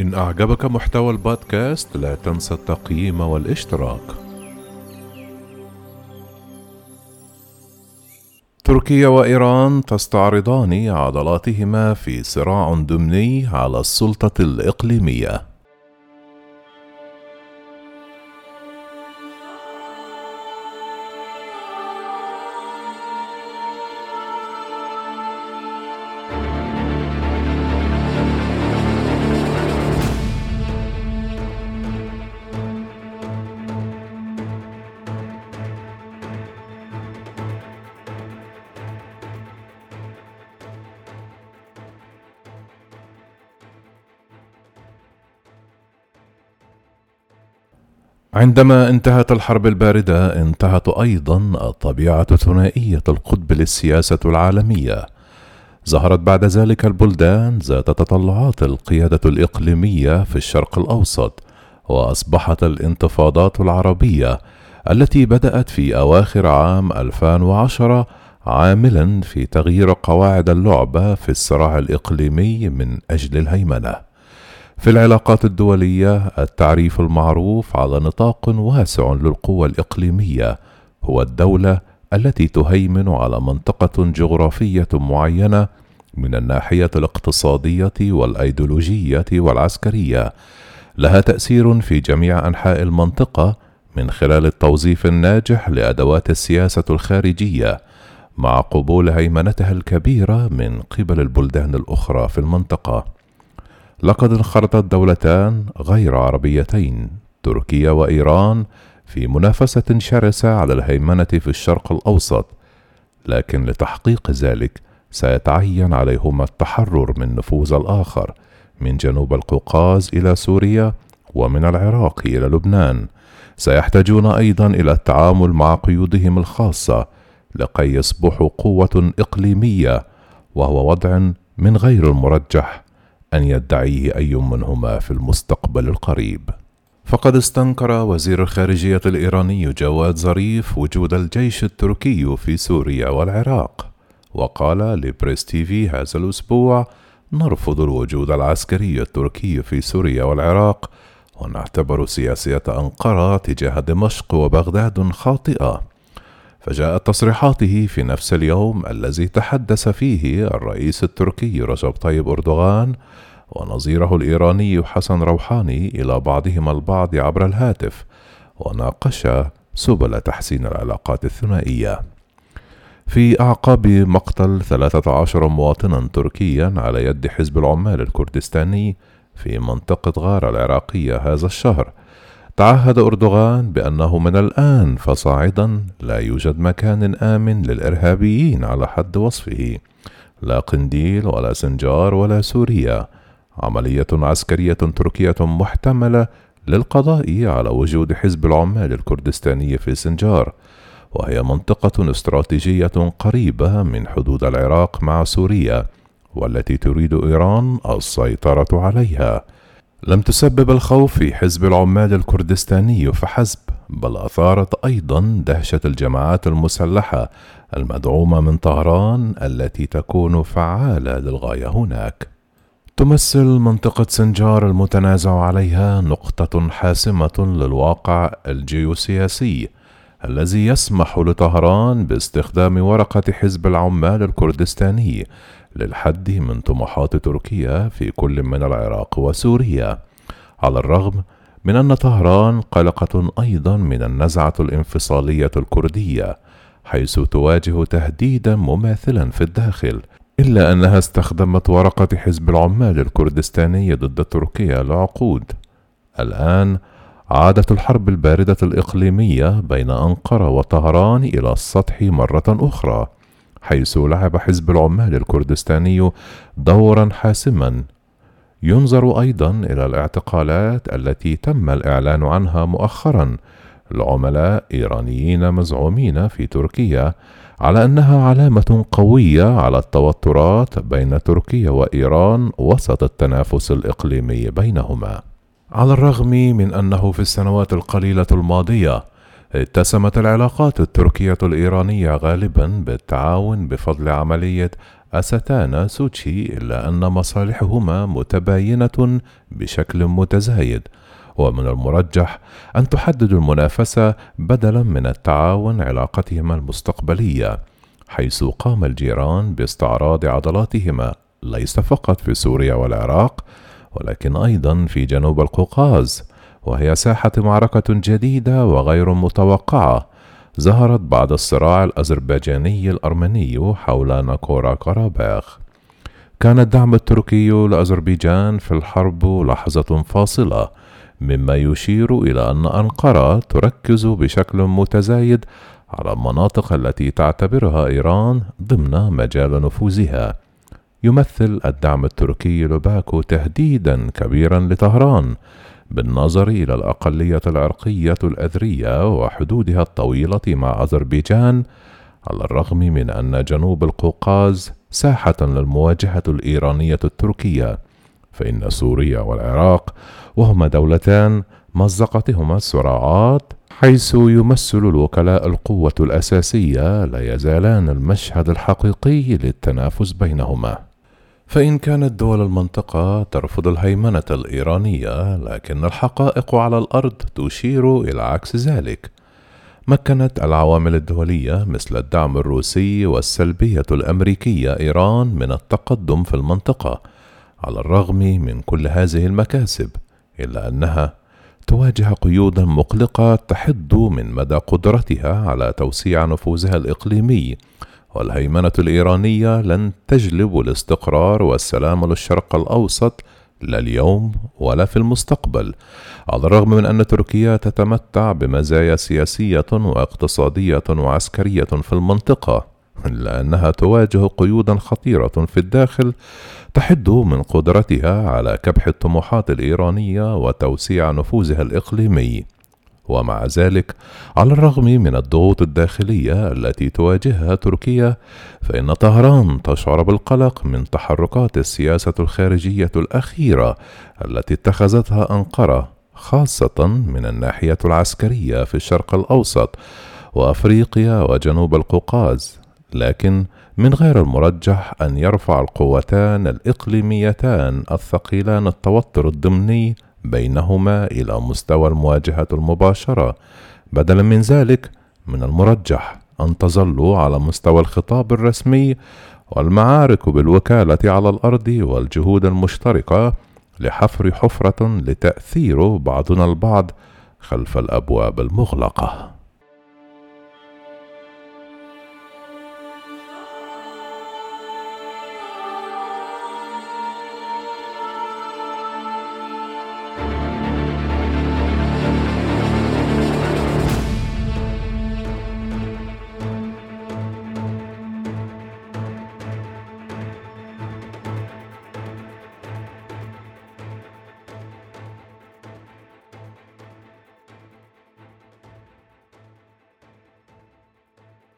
إن أعجبك محتوى البودكاست لا تنسى التقييم والاشتراك. تركيا وإيران تستعرضان عضلاتهما في صراع ضمني على السلطة الإقليمية. عندما انتهت الحرب الباردة انتهت أيضا الطبيعة ثنائيه القطب للسياسة العالمية. ظهرت بعد ذلك البلدان ذات تطلعات القيادة الإقليمية في الشرق الأوسط وأصبحت الانتفاضات العربية التي بدأت في أواخر عام 2010 عاملا في تغيير قواعد اللعبة في الصراع الإقليمي من أجل الهيمنة. في العلاقات الدولية التعريف المعروف على نطاق واسع للقوى الإقليمية هو الدولة التي تهيمن على منطقة جغرافية معينة من الناحية الاقتصادية والأيديولوجية والعسكرية. لها تأثير في جميع أنحاء المنطقة من خلال التوظيف الناجح لأدوات السياسة الخارجية مع قبول هيمنتها الكبيرة من قبل البلدان الأخرى في المنطقة. لقد انخرطت دولتان غير عربيتين تركيا وإيران في منافسة شرسة على الهيمنة في الشرق الأوسط. لكن لتحقيق ذلك سيتعين عليهما التحرر من نفوذ الآخر من جنوب القوقاز إلى سوريا ومن العراق إلى لبنان. سيحتاجون أيضا إلى التعامل مع قيودهم الخاصة لكي يصبحوا قوة إقليمية وهو وضع من غير المرجح. أن يدعيه أي منهما في المستقبل القريب. فقد استنكر وزير الخارجية الإيراني جواد ظريف وجود الجيش التركي في سوريا والعراق وقال لبريس تيفي هذا الأسبوع نرفض الوجود العسكري التركي في سوريا والعراق ونعتبر سياسية أنقرة تجاه دمشق وبغداد خاطئة. فجاءت تصريحاته في نفس اليوم الذي تحدث فيه الرئيس التركي رجب طيب أردوغان ونظيره الإيراني حسن روحاني إلى بعضهما البعض عبر الهاتف وناقشا سبل تحسين العلاقات الثنائية. في أعقاب مقتل 13 مواطنا تركيا على يد حزب العمال الكردستاني في منطقة غارة العراقية هذا الشهر تعهد أردوغان بأنه من الآن فصاعدا لا يوجد مكان آمن للإرهابيين على حد وصفه. لا قنديل ولا سنجار ولا سوريا. عملية عسكرية تركية محتملة للقضاء على وجود حزب العمال الكردستاني في سنجار. وهي منطقة استراتيجية قريبة من حدود العراق مع سوريا والتي تريد إيران السيطرة عليها. لم تسبب الخوف في حزب العمال الكردستاني فحسب بل أثارت أيضا دهشة الجماعات المسلحة المدعومة من طهران التي تكون فعالة للغاية هناك. تمثل منطقة سنجار المتنازع عليها نقطة حاسمة للواقع الجيوسياسي الذي يسمح لطهران باستخدام ورقة حزب العمال الكردستاني للحد من طموحات تركيا في كل من العراق وسوريا. على الرغم من أن طهران قلقة أيضا من النزعة الانفصالية الكردية حيث تواجه تهديدا مماثلا في الداخل إلا أنها استخدمت ورقة حزب العمال الكردستاني ضد تركيا لعقود. الآن عادت الحرب الباردة الإقليمية بين أنقرة وطهران إلى السطح مرة أخرى حيث لعب حزب العمال الكردستاني دورا حاسما. ينظر أيضا إلى الاعتقالات التي تم الإعلان عنها مؤخرا لعملاء إيرانيين مزعومين في تركيا على أنها علامة قوية على التوترات بين تركيا وإيران وسط التنافس الإقليمي بينهما. على الرغم من أنه في السنوات القليلة الماضية اتسمت العلاقات التركية الإيرانية غالبا بالتعاون بفضل عملية أستانا سوتشي إلا أن مصالحهما متباينة بشكل متزايد. ومن المرجح أن تحدد المنافسة بدلا من التعاون علاقتهما المستقبلية حيث قام الجيران باستعراض عضلاتهما ليس فقط في سوريا والعراق ولكن أيضا في جنوب القوقاز وهي ساحة معركة جديدة وغير متوقعة ظهرت بعد الصراع الأذربيجاني الأرمني حول ناكورا كاراباخ. كان الدعم التركي لأذربيجان في الحرب لحظة فاصلة مما يشير إلى أن أنقرة تركز بشكل متزايد على المناطق التي تعتبرها إيران ضمن مجال نفوذها. يمثل الدعم التركي لباكو تهديدا كبيرا لطهران بالنظر إلى الأقلية العرقية الأذرية وحدودها الطويلة مع أذربيجان على الرغم من أن جنوب القوقاز ساحة للمواجهة الإيرانية التركية فإن سوريا والعراق وهما دولتان مزقتهما الصراعات حيث يمثل الوكلاء القوة الأساسية لا يزالان المشهد الحقيقي للتنافس بينهما. فإن كانت دول المنطقة ترفض الهيمنة الإيرانية، لكن الحقائق على الأرض تشير إلى عكس ذلك. مكنت العوامل الدولية مثل الدعم الروسي والسلبية الأمريكية إيران من التقدم في المنطقة، على الرغم من كل هذه المكاسب، إلا أنها تواجه قيودا مقلقة تحد من مدى قدرتها على توسيع نفوذها الإقليمي والهيمنة الإيرانية لن تجلب الاستقرار والسلام للشرق الأوسط لا اليوم ولا في المستقبل على الرغم من أن تركيا تتمتع بمزايا سياسية واقتصادية وعسكرية في المنطقة إلا أنها تواجه قيودا خطيرة في الداخل تحد من قدرتها على كبح الطموحات الإيرانية وتوسيع نفوذها الإقليمي. ومع ذلك على الرغم من الضغوط الداخلية التي تواجهها تركيا فإن طهران تشعر بالقلق من تحركات السياسة الخارجية الأخيرة التي اتخذتها أنقرة خاصة من الناحية العسكرية في الشرق الأوسط وأفريقيا وجنوب القوقاز. لكن من غير المرجح أن يرفع القوتان الإقليميتان الثقيلان التوتر الضمني بينهما إلى مستوى المواجهة المباشرة. بدلا من ذلك من المرجح أن تظلوا على مستوى الخطاب الرسمي والمعارك بالوكالة على الأرض والجهود المشتركة لحفر حفرة لتأثير بعضنا البعض خلف الأبواب المغلقة.